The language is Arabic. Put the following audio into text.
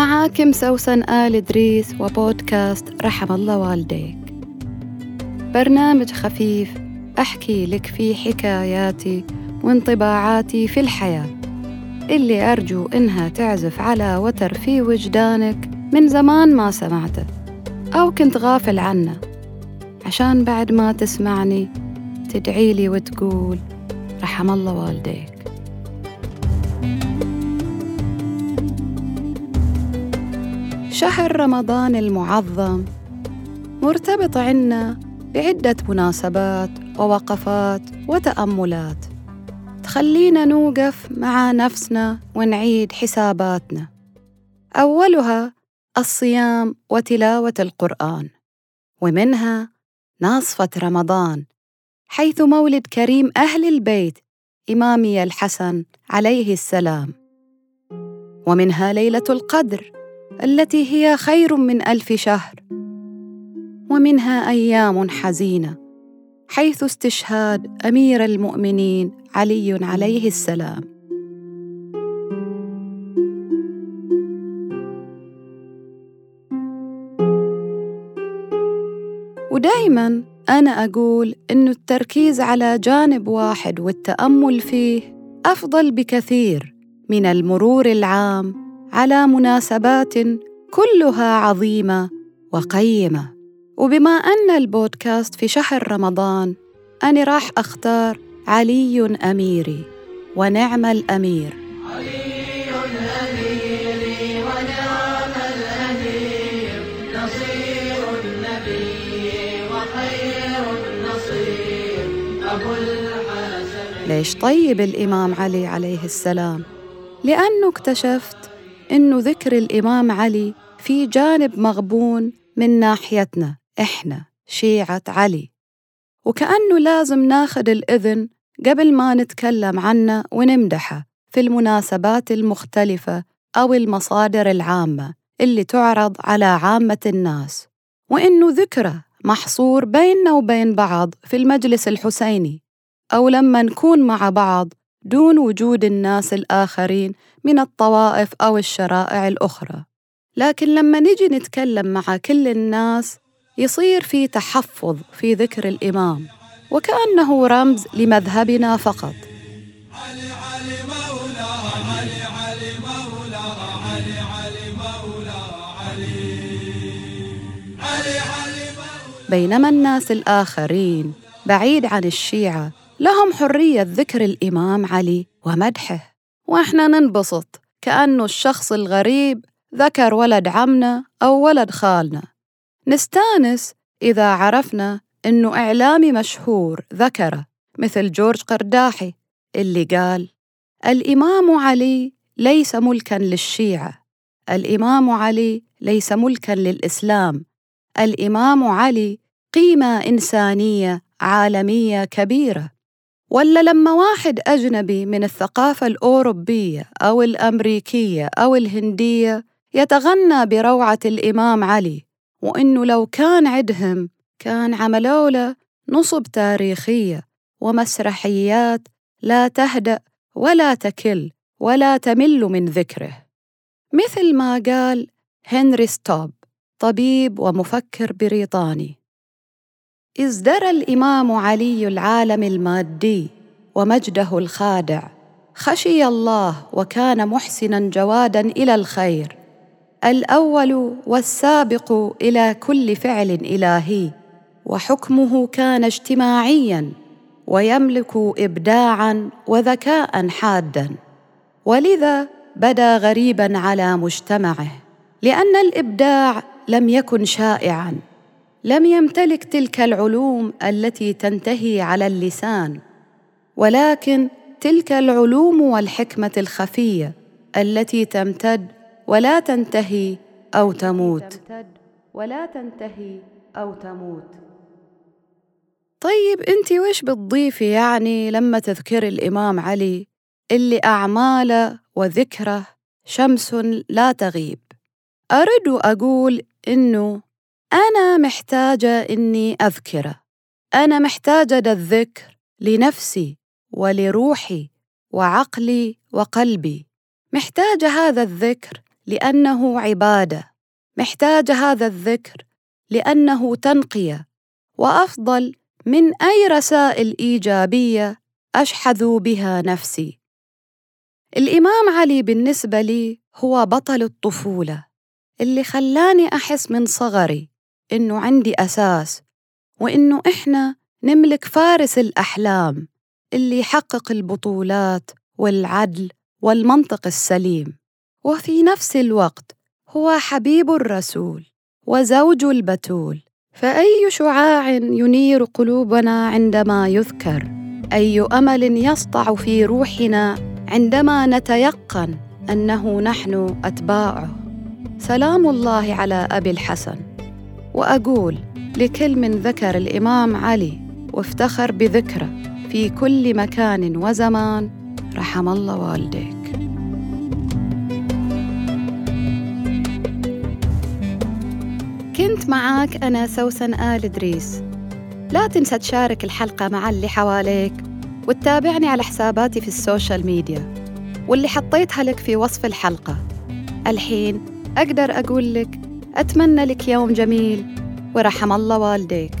معاكم سوسن آل إدريس وبودكاست رحم الله والديك. برنامج خفيف أحكي لك فيه حكاياتي وانطباعاتي في الحياة. اللي أرجو إنها تعزف على وتر في وجدانك من زمان ما سمعته أو كنت غافل عنه. عشان بعد ما تسمعني تدعي لي وتقول رحم الله والديك. شهر رمضان المعظم مرتبط عنا بعدة مناسبات ووقفات وتأملات تخلينا نوقف مع نفسنا ونعيد حساباتنا. أولها الصيام وتلاوة القرآن ومنها ناصفة رمضان حيث مولد كريم أهل البيت إمامي الحسن عليه السلام. ومنها ليلة القدر التي هي خير من ألف شهر ومنها أيام حزينة حيث استشهاد أمير المؤمنين علي عليه السلام. ودايما أنا أقول إنه التركيز على جانب واحد والتأمل فيه أفضل بكثير من المرور العام على مناسبات كلها عظيمة وقيمة وبما أن البودكاست في شهر رمضان أنا راح أختار علي أميري ونعم الأمير علي أميري ونعم الأمير نصير النبي وخير النصير أبو الحسن ليش طيب الإمام علي عليه السلام؟ لأنه اكتشفت إنه ذكر الإمام علي في جانب مغبون من ناحيتنا إحنا شيعة علي. وكأنه لازم ناخد الإذن قبل ما نتكلم عنه ونمدحه في المناسبات المختلفة أو المصادر العامة اللي تعرض على عامة الناس. وإنه ذكره محصور بيننا وبين بعض في المجلس الحسيني. أو لما نكون مع بعض دون وجود الناس الآخرين من الطوائف أو الشرائع الأخرى. لكن لما نجي نتكلم مع كل الناس يصير في تحفظ في ذكر الإمام وكأنه رمز لمذهبنا فقط. بينما الناس الآخرين بعيد عن الشيعة لهم حرية ذكر الإمام علي ومدحه. وإحنا ننبسط كأنه الشخص الغريب ذكر ولد عمنا أو ولد خالنا. نستانس إذا عرفنا إنه إعلامي مشهور ذكره مثل جورج قرداحي اللي قال الإمام علي ليس ملكا للشيعة الإمام علي ليس ملكا للإسلام الإمام علي قيمة إنسانية عالمية كبيرة. ولا لما واحد أجنبي من الثقافة الأوروبية أو الأمريكية أو الهندية يتغنى بروعة الإمام علي وإنه لو كان عدهم كان عملوا له نصب تاريخية ومسرحيات لا تهدأ ولا تكل ولا تمل من ذكره. مثل ما قال هنري ستوب طبيب ومفكر بريطاني. ازدرى الإمام علي العالم المادي ومجده الخادع خشي الله وكان محسنا جوادا إلى الخير الأول والسابق إلى كل فعل إلهي وحكمه كان اجتماعيا ويملك إبداعا وذكاء حادا ولذا بدا غريبا على مجتمعه لأن الإبداع لم يكن شائعا. لم يمتلك تلك العلوم التي تنتهي على اللسان ولكن تلك العلوم والحكمة الخفية التي تمتد ولا تنتهي أو تموت. ولا تنتهي أو تموت. طيب أنت وش بتضيفي يعني لما تذكري الإمام علي؟ اللي أعماله وذكره شمس لا تغيب. أرد أقول إنه أنا محتاجة إني أذكره. أنا محتاجة الذكر لنفسي ولروحي وعقلي وقلبي. محتاجة هذا الذكر لأنه عبادة. محتاج هذا الذكر لأنه تنقية. وأفضل من أي رسائل إيجابية أشحذ بها نفسي. الإمام علي بالنسبة لي هو بطل الطفولة اللي خلاني أحس من صغري. إنه عندي أساس وإنه إحنا نملك فارس الأحلام اللي يحقق البطولات والعدل والمنطق السليم. وفي نفس الوقت هو حبيب الرسول وزوج البتول. فأي شعاع ينير قلوبنا عندما يذكر؟ أي أمل يسطع في روحنا عندما نتيقن أنه نحن أتباعه؟ سلام الله على أبي الحسن. وأقول لكل من ذكر الإمام علي وافتخر بذكره في كل مكان وزمان رحم الله والديك. كنت معاك أنا سوسن آل إدريس. لا تنسى تشارك الحلقة مع اللي حواليك وتتابعني على حساباتي في ال social media واللي حطيتها لك في وصف الحلقة. الحين أقدر أقول لك أتمنى لك يوم جميل ورحم الله والديك.